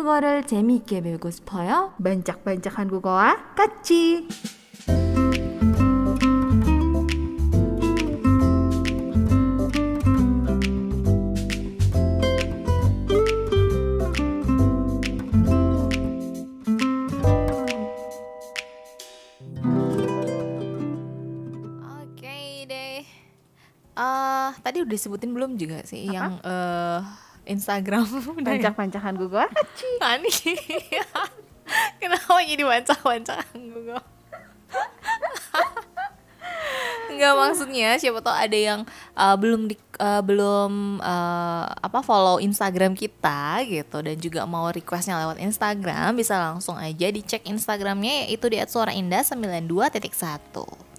한국어를 재미있게 배우고 싶어요? 반짝반짝 한국어와 같이. Deh. Eh, tadi udah disebutin belum juga sih Apa? yang eh Instagram Bancak-bancak hangugo wa 같이. Ani. Kenapa jadi bancak-bancak Google? Enggak maksudnya siapa tahu ada yang uh, belum di, uh, belum uh, apa follow Instagram kita gitu dan juga mau requestnya lewat Instagram bisa langsung aja dicek Instagramnya yaitu di @suaraindah92.1.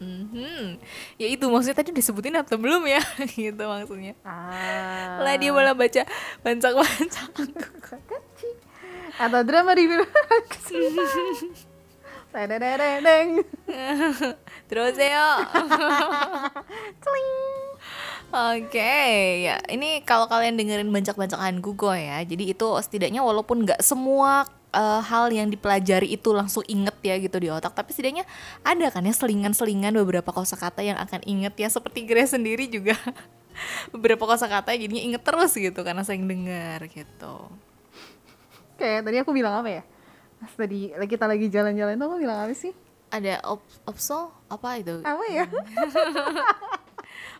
Mhm. Ya itu maksudnya tadi disebutin atau belum ya? gitu maksudnya. Ah. Lah dia malah baca bancak-bancak. 같이. Atau drama review. Dedeng. Terus ya. Oke, ya ini kalau kalian dengerin bancak-bancakan Google ya, jadi itu setidaknya walaupun nggak semua eh, hal yang dipelajari itu langsung inget ya gitu di otak, tapi setidaknya ada kan ya selingan-selingan beberapa kosakata yang akan inget ya, seperti Grace sendiri juga beberapa kosakata jadinya inget terus gitu karena sering dengar gitu. Kayak tadi aku bilang apa ya? Pas tadi kita lagi jalan-jalan tuh aku bilang apa sih? Ada op opso apa itu? Apa ya?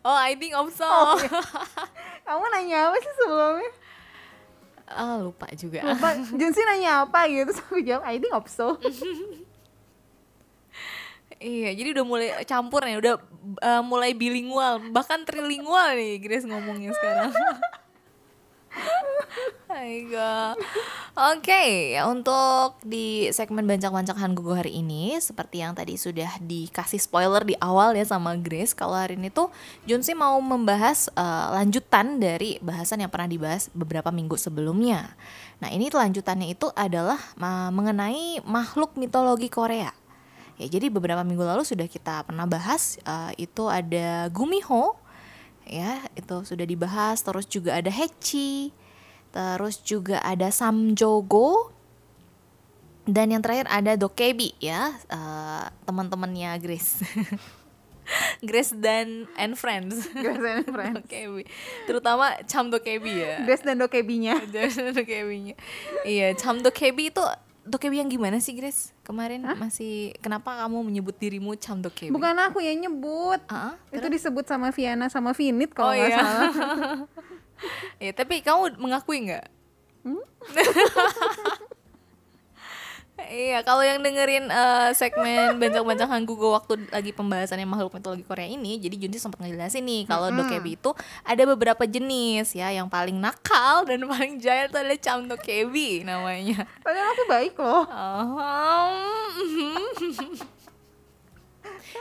Oh, I think opso. Kamu nanya apa sih sebelumnya? Ah, lupa juga. Lupa, Junsi nanya apa gitu Sampai jawab, I think opso Iya, jadi udah mulai campur nih, udah uh, mulai bilingual, bahkan trilingual nih Grace ngomongnya sekarang. Aigoo. Oke, ya untuk di segmen bancak-bancak Hangugo hari ini seperti yang tadi sudah dikasih spoiler di awal ya sama Grace, kalau hari ini tuh Junsi mau membahas eh, lanjutan dari bahasan yang pernah dibahas beberapa minggu sebelumnya. Nah, ini lanjutannya itu adalah uh, mengenai makhluk mitologi Korea. Ya, jadi beberapa minggu lalu sudah kita pernah bahas eh, itu ada Gumiho ya, itu sudah dibahas terus juga ada Hechi, terus juga ada Samjogo dan yang terakhir ada Dokebi ya, eh, teman-temannya Grace. Grace dan and friends. Grace and Friends. Dokebi. Terutama Cham Dokebi ya. Grace dan Dokebinya Jangan dokebinya. Iya, Cham Dokebi itu Dokebi yang gimana sih, Grace? Kemarin masih kenapa kamu menyebut dirimu Cham Dokebi? Bukan aku yang nyebut Ah, Itu disebut sama Viana sama Vinit oh kalau nggak iya. salah ya, tapi kamu mengakui nggak? Hmm? Iya, kalau yang dengerin eh, segmen bancak-bancakan Google waktu lagi pembahasannya makhluk mitologi Korea ini, jadi Junsi sempat ngejelasin nih kalau dokebi itu ada beberapa jenis ya, yang paling nakal dan paling jahil itu adalah Cham Dokebi namanya. Padahal aku baik loh Oh,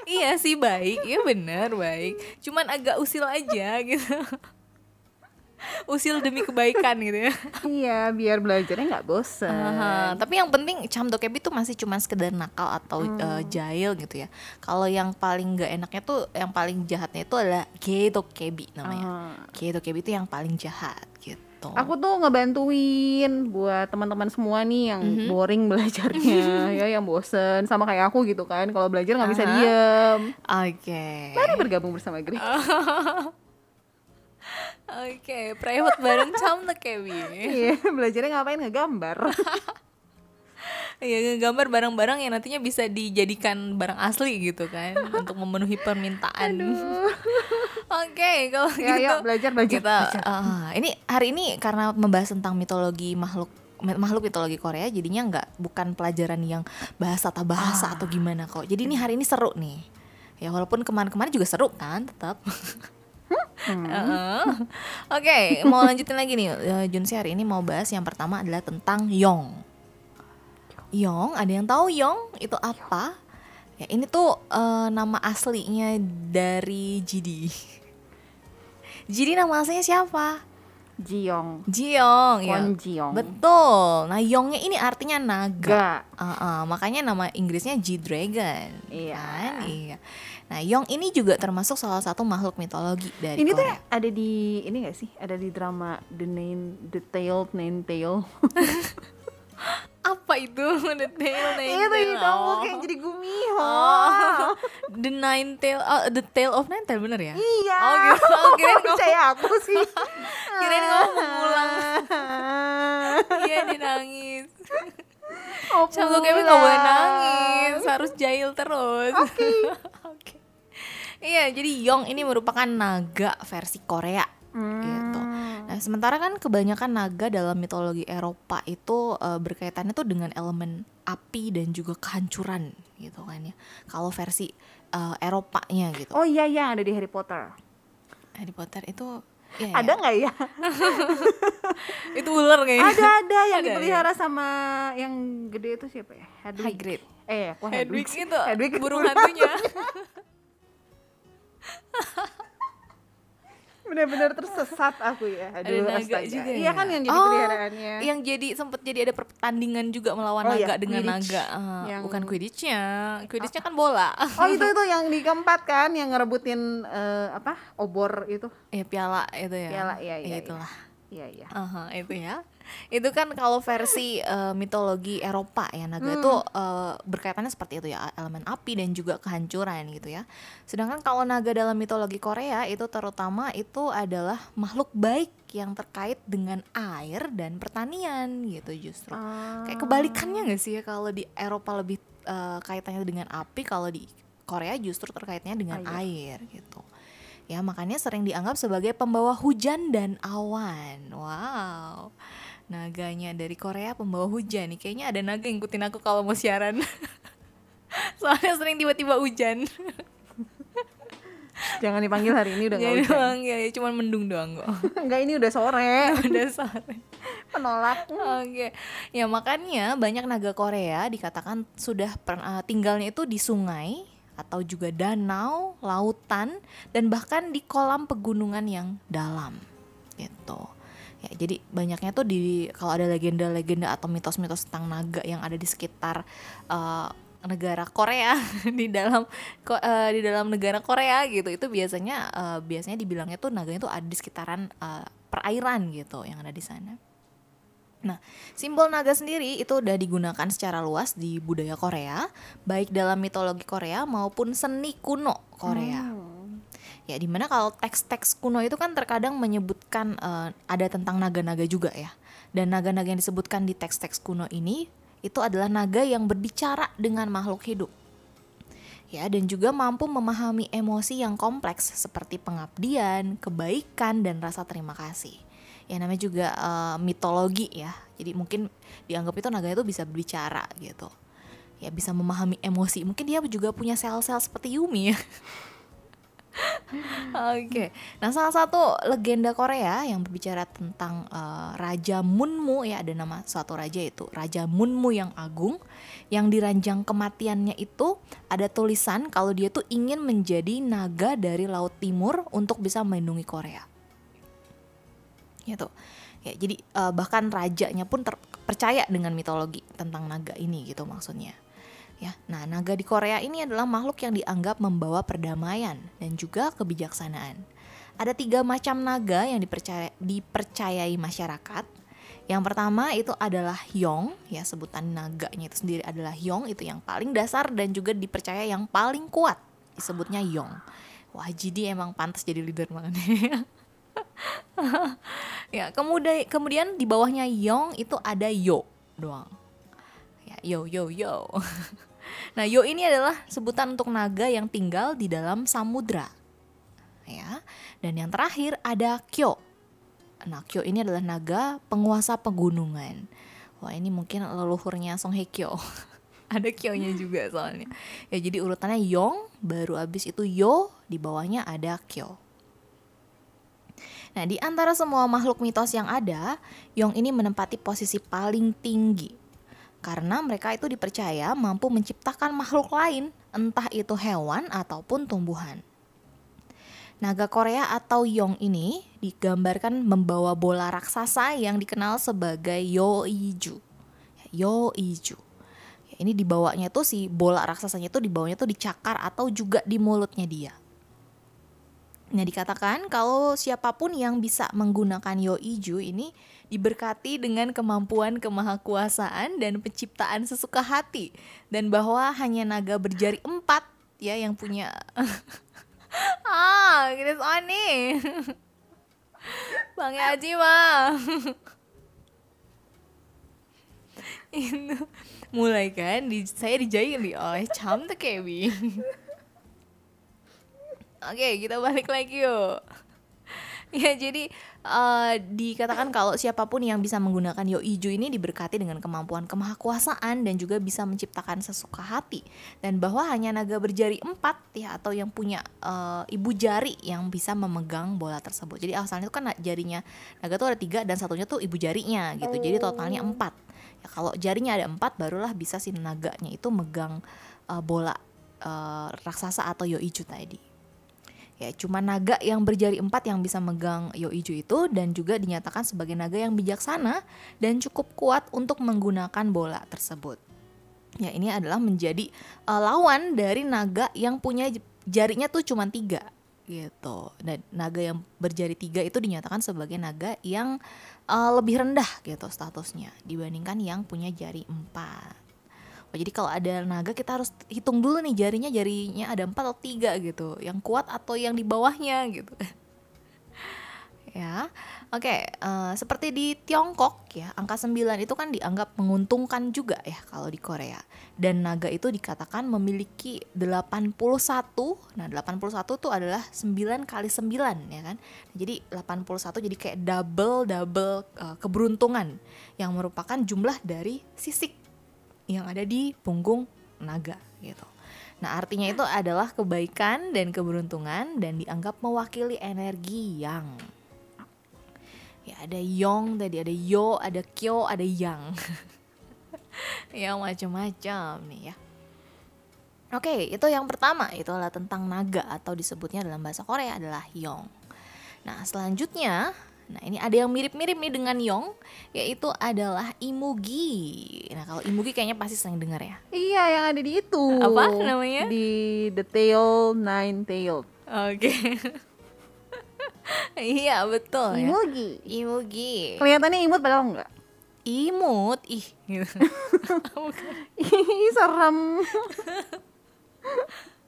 iya sih baik, iya bener baik. Cuman agak usil aja gitu. Usil demi kebaikan gitu ya. Iya biar belajarnya nggak bosen Aha, tapi yang penting Cham Dokebi tuh masih cuma sekedar nakal atau eh, jahil gitu ya. Kalau yang paling nggak enaknya tuh, yang paling jahatnya itu adalah Gei Dokebi namanya. Ah. Gei Dokebi itu yang paling jahat gitu. Aku tuh ngebantuin buat teman-teman semua nih yang Mhm. boring belajarnya ya yang bosen sama kayak aku gitu kan kalau belajar nggak bisa diem Oke. mari bergabung bersama Grace Oke, private bareng Cham Dokebi. iya belajarnya ngapain ngegambar Iya, ngegambar barang-barang yang nantinya bisa dijadikan barang asli gitu kan untuk memenuhi permintaan. Oke, kalau Ya, gitu yuk, belajar, belajar, kita belajar. ah, ini hari ini karena membahas tentang mitologi makhluk makhluk mitologi Korea jadinya nggak bukan pelajaran yang bahasa atau bahasa Ah. atau gimana kok. Jadi ini hari ini seru nih. Ya walaupun kemarin-kemarin juga seru kan tetap. Hmm. Oke, mau lanjutin lagi nih. Eh, Junsi hari ini mau bahas yang pertama adalah tentang Yong. Yong, ada yang tahu Yong itu apa? Ya, ini tuh eh, nama aslinya dari Jidi. Jidi nama aslinya siapa? Jiong. Jiong ya. Kwon Jiong. Betul. Nah, Yongnya ini artinya naga. Ga. Uh, uh, makanya nama Inggrisnya G Dragon. Iya. Kan? Iya. Nah, Yong ini juga termasuk salah satu makhluk mitologi dari Ini tuh Korea. ada di ini gak sih? Ada di drama The Nine The Tale Nine Tale. Apa itu? The Tail Nine Itu Tail. dong Oh. kayak jadi gumiho. Oh. The Nine Tail, oh, The Tail of Nine Tail bener ya? Iya. Oh gitu. Oh, kirain percaya aku sih. kirain ngomong mengulang. Iya, dia nangis. Oh, Satu Kevin gak boleh nangis, harus jahil terus. Oke. Iya, jadi Yong ini merupakan naga versi Korea. Gitu. Sementara kan kebanyakan naga dalam mitologi Eropa itu eh, berkaitannya tuh dengan elemen api dan juga kehancuran gitu kan ya. Kalau versi eh, Eropanya gitu. Oh iya iya ada di Harry Potter. Harry Potter itu ya, Ada ya. nggak ya? itu ular kayaknya. ada ada yang Ada, dipelihara sama yang gede itu siapa ya? Hedwig. Hagrid. Eh, kok Hedwig Hedwig? itu Hedwig burung hantunya. Bener-bener tersesat aku ya. Aduh, naga astaga. juga Iya ya? kan yang jadi Oh, peliharaannya. yang jadi sempat jadi ada pertandingan juga melawan Oh, naga iya, dengan Quidditch. naga Ah, Yang- bukan quidditchnya quidditchnya kan bola Oh itu itu yang di keempat kan yang ngerebutin eh, apa obor itu ya piala itu ya Piala, iya, Ya, iya, iya. itulah iya iya. Aha, itu ya. Itu kan kalau versi eh, mitologi Eropa ya naga Hmm. itu eh, berkaitannya seperti itu ya elemen api dan juga kehancuran gitu ya. Sedangkan kalau naga dalam mitologi Korea itu terutama itu adalah makhluk baik yang terkait dengan air dan pertanian gitu justru. Ah. kayak kebalikannya nggak sih ya kalau di Eropa lebih eh, kaitannya dengan api kalau di Korea justru terkaitnya dengan air gitu ya makanya sering dianggap sebagai pembawa hujan dan awan. Wow. Naganya dari Korea pembawa hujan nih. Kayaknya ada naga yang ngikutin aku kalau mau siaran. Soalnya sering tiba-tiba hujan. Jangan dipanggil hari ini udah nggak hujan. doang ya cuman mendung doang kok. Enggak ini udah sore. Udah sore. Penolak. Oke, ya makanya banyak naga Korea dikatakan sudah pernah tinggalnya itu di sungai atau juga danau, lautan, dan bahkan di kolam pegunungan yang dalam, gitu. Ya, jadi banyaknya tuh di kalau ada legenda-legenda atau mitos-mitos tentang naga yang ada di sekitar eh, negara Korea di dalam eh, di dalam negara Korea gitu itu biasanya eh, biasanya dibilangnya tuh naganya tuh ada di sekitaran eh, perairan gitu yang ada di sana. Nah, simbol naga sendiri itu udah digunakan secara luas di budaya Korea, baik dalam mitologi Korea maupun seni kuno Korea. Ya, di mana kalau teks-teks kuno itu kan terkadang menyebutkan eh, ada tentang naga-naga juga ya. Dan naga-naga yang disebutkan di teks-teks kuno ini itu adalah naga yang berbicara dengan makhluk hidup. Ya, dan juga mampu memahami emosi yang kompleks seperti pengabdian, kebaikan, dan rasa terima kasih ya namanya juga eh, mitologi ya. Jadi mungkin dianggap itu naga itu bisa berbicara gitu. Ya bisa memahami emosi. Mungkin dia juga punya sel-sel seperti Yumi. Ya Oke, nah salah satu legenda Korea yang berbicara tentang eh, Raja Munmu ya ada nama suatu raja itu Raja Munmu yang agung yang diranjang kematiannya itu ada tulisan kalau dia tuh ingin menjadi naga dari Laut Timur untuk bisa melindungi Korea gitu ya jadi eh, bahkan rajanya pun ter- percaya dengan mitologi tentang naga ini gitu maksudnya. Ya nah naga di Korea ini adalah makhluk yang dianggap membawa perdamaian dan juga kebijaksanaan. Ada tiga macam naga yang dipercaya dipercayai masyarakat. Yang pertama itu adalah Hyong ya sebutan naganya itu sendiri adalah Hyong itu yang paling dasar dan juga dipercaya yang paling kuat disebutnya Yong wah jadi emang pantas jadi leader makanya ya kemudian kemudian di bawahnya Yong itu ada Yo doang. Ya Yo Yo Yo. Nah Yo ini adalah sebutan untuk naga yang tinggal di dalam samudra. Ya dan yang terakhir ada Kyo. Nah Kyo ini adalah naga penguasa pegunungan. Wah ini mungkin leluhurnya Song Hye Kyo. Ada Kyo-nya juga soalnya. Ya jadi urutannya Yong baru abis itu Yo di bawahnya ada Kyo Nah, di antara semua makhluk mitos yang ada, Yong ini menempati posisi paling tinggi. Karena mereka itu dipercaya mampu menciptakan makhluk lain, entah itu hewan ataupun tumbuhan. Naga Korea atau Yong ini digambarkan membawa bola raksasa yang dikenal sebagai Yoiju. Yoiju. Ini dibawanya tuh si bola raksasanya tuh dibawanya tuh dicakar atau juga di mulutnya dia. Nah dikatakan kalau siapa pun yang bisa menggunakan Yoiju ini diberkati dengan kemampuan kemahakuasaan dan penciptaan sesuka hati. Dan bahwa hanya naga berjari empat ya yang punya. Ah Grace Oni. Bang Yaji mah itu mulai kan di, saya dijaili oleh Cham Kebi oke kita balik lagi yuk. Ya jadi uh, dikatakan kalau siapa pun yang bisa menggunakan Yoiju ini diberkati dengan kemampuan kemahakuasaan dan juga bisa menciptakan sesuka hati. Dan bahwa hanya naga berjari empat ya atau yang punya uh, ibu jari yang bisa memegang bola tersebut. Jadi asalnya itu kan jarinya naga tuh ada tiga dan satunya tuh ibu jarinya gitu. Jadi totalnya empat. Ya kalau jarinya ada empat barulah bisa si naganya itu megang uh, bola uh, raksasa atau Yoiju tadi Ya, cuma naga yang berjari empat yang bisa megang Yoiju itu dan juga dinyatakan sebagai naga yang bijaksana dan cukup kuat untuk menggunakan bola tersebut. Ya, ini adalah menjadi uh, lawan dari naga yang punya jarinya tuh cuma tiga gitu. Dan naga yang berjari tiga itu dinyatakan sebagai naga yang uh, lebih rendah gitu statusnya dibandingkan yang punya jari empat. Oh, jadi kalau ada naga kita harus hitung dulu nih jarinya jarinya ada empat atau tiga gitu, yang kuat atau yang di bawahnya gitu. ya, oke. Okay, uh, eh, seperti di Tiongkok ya, angka 9 itu kan dianggap menguntungkan juga ya kalau di Korea. Dan naga itu dikatakan memiliki 81. Nah, 81 itu adalah 9 kali 9 ya kan. Jadi 81 jadi kayak double double uh, keberuntungan yang merupakan jumlah dari sisik yang ada di punggung naga gitu. Nah, artinya itu adalah kebaikan dan keberuntungan dan dianggap mewakili energi yang ya ada yong tadi ada yo, ada kyo, ada yang. yang macam-macam nih ya. Oke, itu yang pertama itu adalah tentang naga atau disebutnya dalam bahasa Korea adalah yong. Nah, selanjutnya Nah ini ada yang mirip-mirip nih dengan Yong Yaitu adalah Imugi. Nah kalau Imugi kayaknya pasti sering dengar ya. Iya yang ada di itu. Apa namanya? Di The Tail Nine Tailed. Oke. Okay. Iya betul Imugi ya. Imugi. Kelihatannya imut padahal enggak. Imut? Ih gitu. Ih serem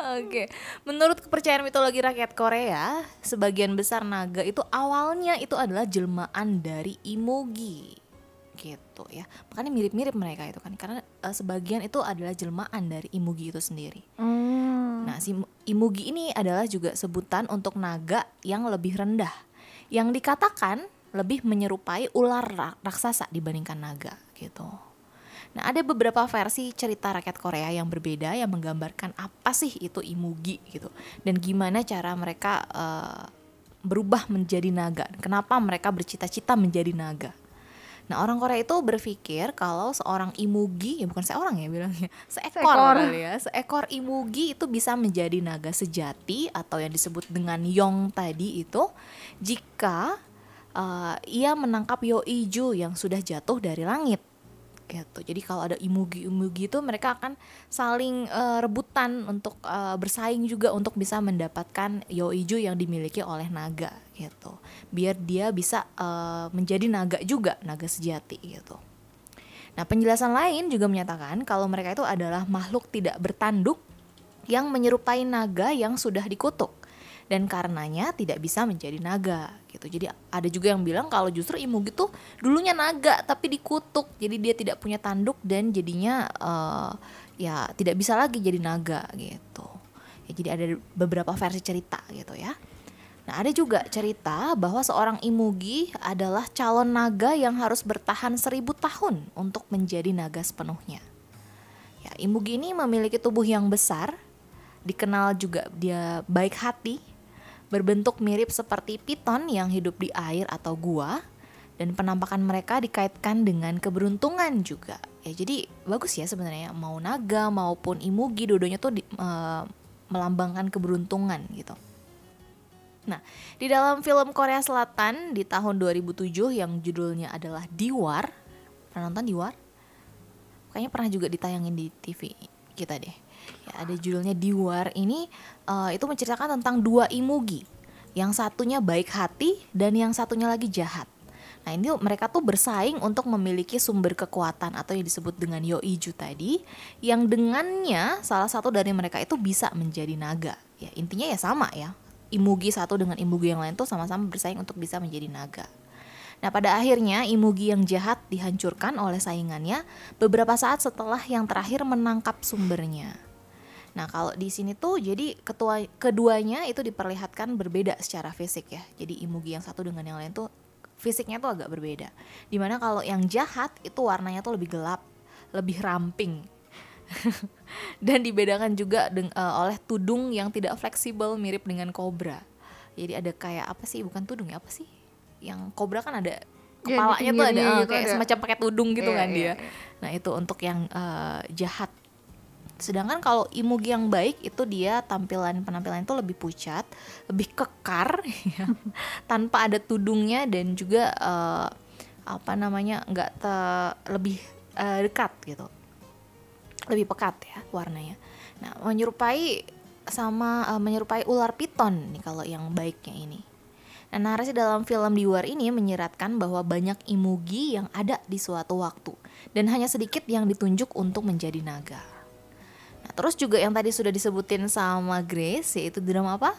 Oke, menurut kepercayaan mitologi rakyat Korea, sebagian besar naga itu awalnya itu adalah jelmaan dari Imugi, gitu ya. Makanya mirip-mirip mereka itu kan, karena uh, sebagian itu adalah jelmaan dari Imugi itu sendiri. Mm. Nah, si Imugi ini adalah juga sebutan untuk naga yang lebih rendah, yang dikatakan lebih menyerupai ular raksasa dibandingkan naga, gitu. Nah, ada beberapa versi cerita rakyat Korea yang berbeda yang menggambarkan apa sih itu imugi gitu dan gimana cara mereka uh, berubah menjadi naga. Kenapa mereka bercita-cita menjadi naga? Nah, orang Korea itu berpikir kalau seorang imugi, ya bukan seorang ya bilangnya, seekor, seekor. kali ya, seekor imugi itu bisa menjadi naga sejati atau yang disebut dengan yong tadi itu jika uh, ia menangkap yoiju yang sudah jatuh dari langit gitu. Jadi kalau ada imugi-imugi itu mereka akan saling uh, rebutan untuk uh, bersaing juga untuk bisa mendapatkan yoiju yang dimiliki oleh naga gitu. Biar dia bisa uh, menjadi naga juga, naga sejati gitu. Nah, penjelasan lain juga menyatakan kalau mereka itu adalah makhluk tidak bertanduk yang menyerupai naga yang sudah dikutuk dan karenanya tidak bisa menjadi naga gitu. Jadi ada juga yang bilang kalau justru Imu gitu dulunya naga tapi dikutuk. Jadi dia tidak punya tanduk dan jadinya uh, ya tidak bisa lagi jadi naga gitu. Ya jadi ada beberapa versi cerita gitu ya. Nah, ada juga cerita bahwa seorang Imugi adalah calon naga yang harus bertahan seribu tahun untuk menjadi naga sepenuhnya. Ya, Imugi ini memiliki tubuh yang besar, dikenal juga dia baik hati berbentuk mirip seperti piton yang hidup di air atau gua dan penampakan mereka dikaitkan dengan keberuntungan juga. Ya jadi bagus ya sebenarnya mau naga maupun imugi dodonya tuh di, uh, melambangkan keberuntungan gitu. Nah, di dalam film Korea Selatan di tahun 2007 yang judulnya adalah Diwar. Pernah nonton Diwar? Kayaknya pernah juga ditayangin di TV kita deh. Ya, ada judulnya Diwar ini uh, itu menceritakan tentang dua imugi. Yang satunya baik hati dan yang satunya lagi jahat. Nah ini mereka tuh bersaing untuk memiliki sumber kekuatan atau yang disebut dengan Yoiju tadi Yang dengannya salah satu dari mereka itu bisa menjadi naga Ya intinya ya sama ya Imugi satu dengan Imugi yang lain tuh sama-sama bersaing untuk bisa menjadi naga Nah pada akhirnya Imugi yang jahat dihancurkan oleh saingannya beberapa saat setelah yang terakhir menangkap sumbernya. Nah kalau di sini tuh jadi ketua keduanya itu diperlihatkan berbeda secara fisik ya. Jadi Imugi yang satu dengan yang lain tuh fisiknya tuh agak berbeda. Di mana kalau yang jahat itu warnanya tuh lebih gelap, lebih ramping. Dan dibedakan juga uh, oleh tudung yang tidak fleksibel mirip dengan kobra. Jadi ada kayak apa sih? Bukan tudung ya apa sih? yang kobra kan ada iya, kepalanya tuh ada gitu kayak ada. semacam pakai tudung gitu yeah, kan yeah, dia. Yeah. Nah, itu untuk yang uh, jahat. Sedangkan kalau imugi yang baik itu dia tampilan penampilan itu lebih pucat, lebih kekar ya. tanpa ada tudungnya dan juga uh, apa namanya nggak lebih uh, dekat gitu. Lebih pekat ya warnanya. Nah, menyerupai sama uh, menyerupai ular piton nih kalau yang baiknya ini. Nah, narasi dalam film di luar ini menyeratkan bahwa banyak imugi yang ada di suatu waktu dan hanya sedikit yang ditunjuk untuk menjadi naga. Nah, terus juga yang tadi sudah disebutin sama Grace yaitu drama apa?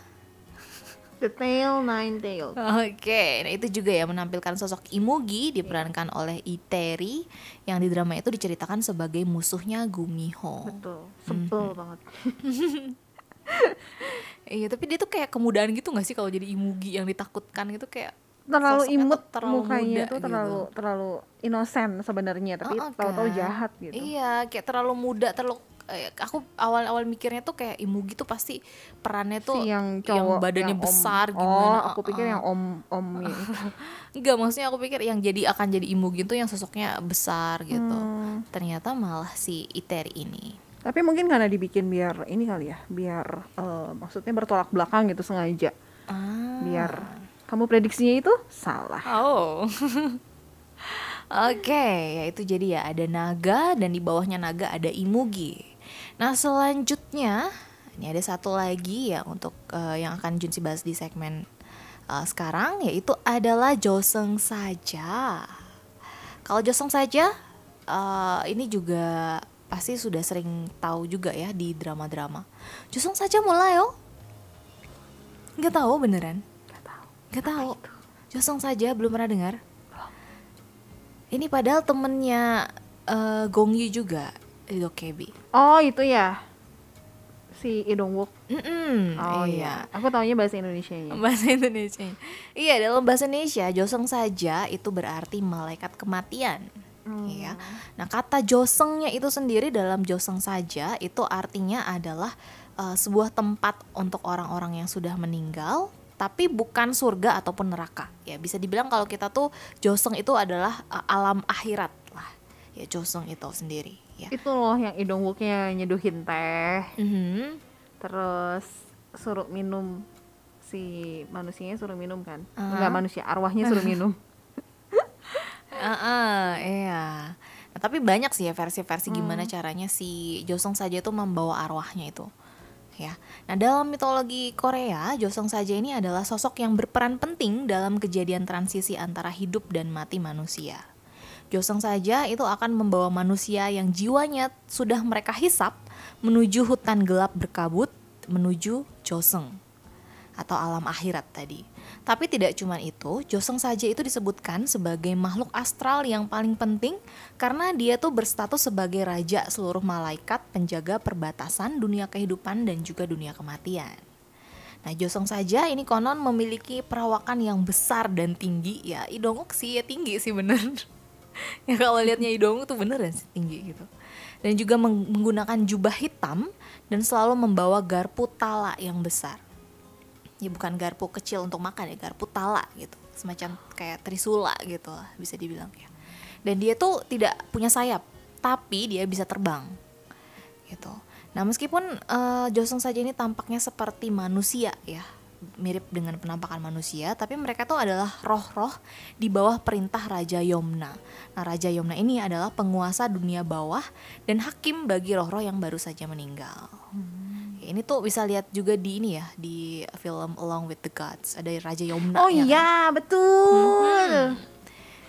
The Tale Nine Tails. Oke, okay. nah itu juga ya menampilkan sosok Imugi diperankan oleh Iteri yang di drama itu diceritakan sebagai musuhnya Gumiho. Betul, sebel mm -hmm. banget. iya tapi dia tuh kayak kemudahan gitu gak sih kalau jadi imugi yang ditakutkan gitu kayak terlalu imut terlalu mukanya tuh terlalu gitu. terlalu inosen sebenarnya tapi oh, okay. tahu-tahu jahat gitu iya kayak terlalu muda terlalu aku awal-awal mikirnya tuh kayak imugi tuh pasti perannya tuh si yang cowok yang badannya yang besar om, gimana oh aku pikir uh, yang om om enggak maksudnya aku pikir yang jadi akan jadi imugi tuh yang sosoknya besar gitu hmm. ternyata malah si Iteri ini tapi mungkin karena dibikin biar ini kali ya, biar uh, maksudnya bertolak belakang gitu sengaja. Ah. Biar kamu prediksinya itu salah. Oh. Oke, okay, ya itu jadi ya ada naga dan di bawahnya naga ada imugi. Nah selanjutnya ini ada satu lagi ya untuk uh, yang akan Junsi bahas di segmen uh, sekarang yaitu adalah Joseng saja. Kalau Joseng saja uh, ini juga pasti sudah sering tahu juga ya di drama-drama. Justru saja mulai oh. Nggak tahu beneran. Nggak tahu. Nggak tahu. Josong saja belum pernah dengar. Ini padahal temennya uh, Gong Yu juga di Dokebi. Oh itu ya si Idong Wook. Mm -mm, oh iya. iya. Aku taunya bahasa Indonesia ya. Bahasa Indonesia. Iya dalam bahasa Indonesia Josong saja itu berarti malaikat kematian. Hmm. Ya. Nah, kata josengnya itu sendiri dalam joseng saja itu artinya adalah uh, sebuah tempat untuk orang-orang yang sudah meninggal tapi bukan surga ataupun neraka. Ya, bisa dibilang kalau kita tuh joseng itu adalah uh, alam akhirat lah. Ya, joseng itu sendiri, ya. Itu loh yang idung wuknya nyeduhin teh. Mm -hmm. Terus suruh minum si manusianya suruh minum kan? Uh -huh. Enggak manusia, arwahnya suruh minum. uh, uh, iya nah, tapi banyak sih ya versi-versi hmm. gimana caranya si Josong saja itu membawa arwahnya itu ya nah dalam mitologi Korea Josong saja ini adalah sosok yang berperan penting dalam kejadian transisi antara hidup dan mati manusia Josong saja itu akan membawa manusia yang jiwanya sudah mereka hisap menuju hutan gelap berkabut menuju Joseng atau alam akhirat tadi. Tapi tidak cuma itu, Joseng saja itu disebutkan sebagai makhluk astral yang paling penting karena dia tuh berstatus sebagai raja seluruh malaikat penjaga perbatasan dunia kehidupan dan juga dunia kematian. Nah, Joseng saja ini konon memiliki perawakan yang besar dan tinggi ya. Idonguk sih ya tinggi sih bener. ya kalau lihatnya Idonguk tuh bener sih tinggi gitu. Dan juga menggunakan jubah hitam dan selalu membawa garpu tala yang besar. Ya bukan garpu kecil untuk makan ya garpu tala gitu. Semacam kayak trisula gitu lah bisa dibilang ya. Dan dia tuh tidak punya sayap tapi dia bisa terbang gitu. Nah meskipun uh, Josong saja ini tampaknya seperti manusia ya mirip dengan penampakan manusia, tapi mereka tuh adalah roh-roh di bawah perintah Raja Yomna. Nah, Raja Yomna ini adalah penguasa dunia bawah dan hakim bagi roh-roh yang baru saja meninggal. Hmm. Ini tuh bisa lihat juga di ini ya di film Along with the Gods ada Raja Yomna. Oh ya iya kan? betul. Hmm.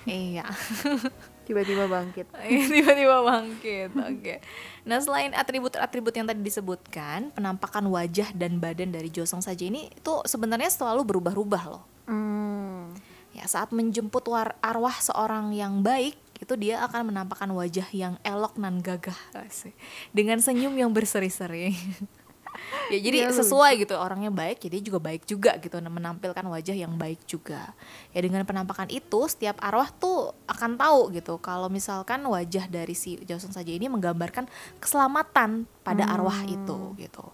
Iya. tiba-tiba bangkit. Iya, tiba-tiba bangkit oke. Okay. nah selain atribut-atribut yang tadi disebutkan penampakan wajah dan badan dari Josong saja ini itu sebenarnya selalu berubah-ubah loh. Hmm. ya saat menjemput war arwah seorang yang baik itu dia akan menampakkan wajah yang elok nan gagah. Dengan senyum yang berseri-seri ya jadi ya, sesuai gitu orangnya baik jadi juga baik juga gitu menampilkan wajah yang baik juga. Ya dengan penampakan itu setiap arwah tuh akan tahu gitu kalau misalkan wajah dari si Joseon saja ini menggambarkan keselamatan pada hmm. arwah itu gitu.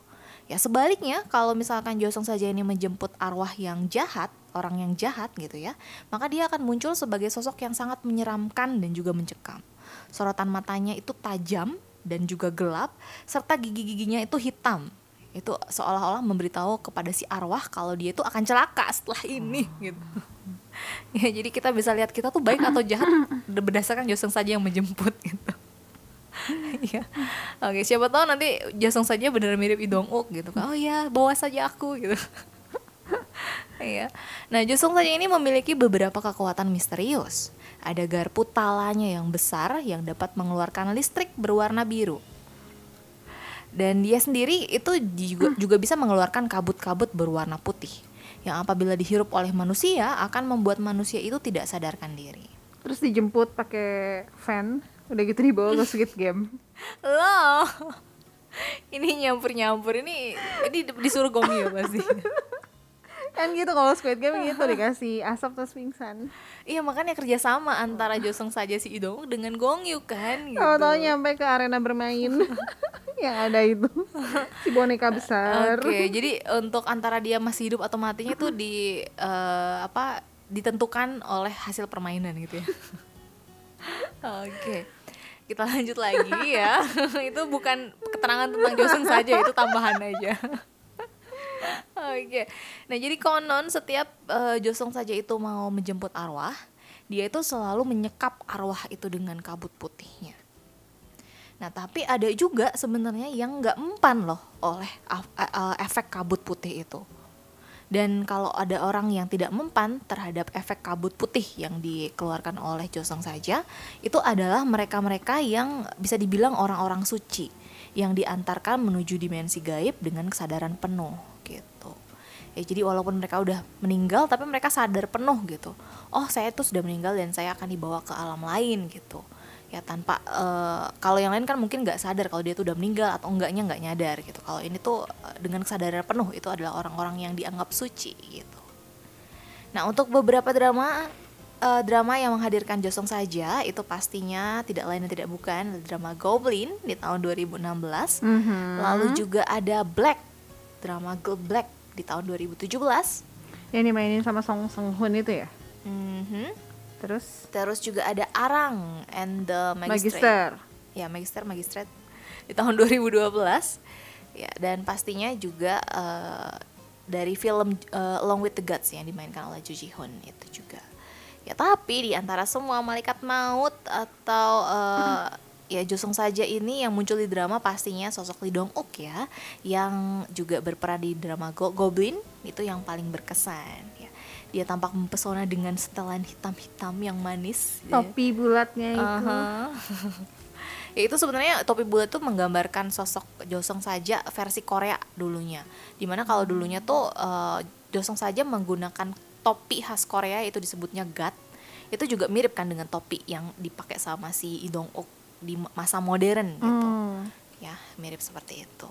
Ya sebaliknya kalau misalkan Josong saja ini menjemput arwah yang jahat orang yang jahat gitu ya maka dia akan muncul sebagai sosok yang sangat menyeramkan dan juga mencekam. Sorotan matanya itu tajam dan juga gelap serta gigi-giginya itu hitam itu seolah-olah memberitahu kepada si arwah kalau dia itu akan celaka setelah ini oh. gitu ya jadi kita bisa lihat kita tuh baik atau jahat berdasarkan Joseng saja yang menjemput gitu ya oke siapa tahu nanti Joseng saja benar mirip Idong Uk gitu kan oh ya bawa saja aku gitu Iya. Nah, Josong saja ini memiliki beberapa kekuatan misterius. Ada garpu talanya yang besar yang dapat mengeluarkan listrik berwarna biru dan dia sendiri itu juga, juga bisa mengeluarkan kabut-kabut berwarna putih yang apabila dihirup oleh manusia akan membuat manusia itu tidak sadarkan diri. Terus dijemput pakai fan, udah gitu dibawa ke Squid Game. Loh. Ini nyampur-nyampur ini ini disuruh gomi ya pasti. kan gitu kalau Squid Game gitu dikasih asap terus pingsan iya makanya kerjasama antara Josong saja si Idong dengan Gong Yu kan gitu. tahu nyampe ke arena bermain yang ada itu si boneka besar oke okay, jadi untuk antara dia masih hidup atau matinya itu di uh, apa ditentukan oleh hasil permainan gitu ya oke okay kita lanjut lagi ya itu bukan keterangan tentang Josong saja itu tambahan aja Oke. Okay. Nah, jadi konon setiap uh, Josong saja itu mau menjemput arwah, dia itu selalu menyekap arwah itu dengan kabut putihnya. Nah, tapi ada juga sebenarnya yang nggak mempan loh oleh uh, efek kabut putih itu. Dan kalau ada orang yang tidak mempan terhadap efek kabut putih yang dikeluarkan oleh Josong saja, itu adalah mereka-mereka yang bisa dibilang orang-orang suci yang diantarkan menuju dimensi gaib dengan kesadaran penuh gitu. Ya jadi walaupun mereka udah meninggal tapi mereka sadar penuh gitu. Oh saya tuh sudah meninggal dan saya akan dibawa ke alam lain gitu ya tanpa uh, kalau yang lain kan mungkin nggak sadar kalau dia tuh udah meninggal atau enggaknya nggak nyadar gitu. Kalau ini tuh uh, dengan kesadaran penuh itu adalah orang-orang yang dianggap suci gitu. Nah untuk beberapa drama uh, drama yang menghadirkan Josong saja itu pastinya tidak lain dan tidak bukan drama Goblin di tahun 2016 mm -hmm. lalu juga ada Black drama Girl Black di tahun 2017 yang dimainin sama Song Song Hun itu ya? Mm-hmm. Terus? Terus juga ada Arang and the Magister, Magister. ya Magister Magistrate. Di tahun 2012 ya dan pastinya juga uh, dari film uh, Along with the Gods yang dimainkan oleh Ju Ji Hoon itu juga. Ya tapi di antara semua malaikat maut atau uh, ya Josong saja ini yang muncul di drama pastinya sosok Lee Dong Uk ya yang juga berperan di drama Go Goblin itu yang paling berkesan ya dia tampak mempesona dengan setelan hitam-hitam yang manis ya. topi ya. bulatnya itu uh -huh. ya itu sebenarnya topi bulat itu menggambarkan sosok Josong saja versi Korea dulunya di mana kalau dulunya tuh uh, Josong saja menggunakan topi khas Korea itu disebutnya gat itu juga mirip kan dengan topi yang dipakai sama si Idong Uk di masa modern gitu hmm. ya mirip seperti itu